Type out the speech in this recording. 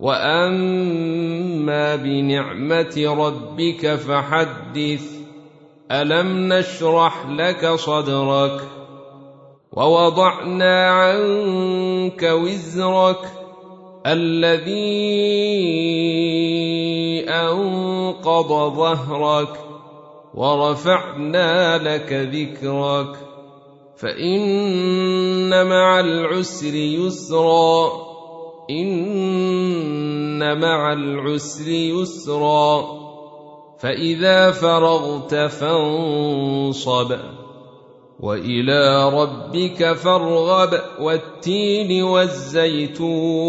واما بنعمه ربك فحدث الم نشرح لك صدرك ووضعنا عنك وزرك الذي انقض ظهرك ورفعنا لك ذكرك فان مع العسر يسرا ان مع العسر يسرا فاذا فرغت فانصب والى ربك فارغب والتين والزيتون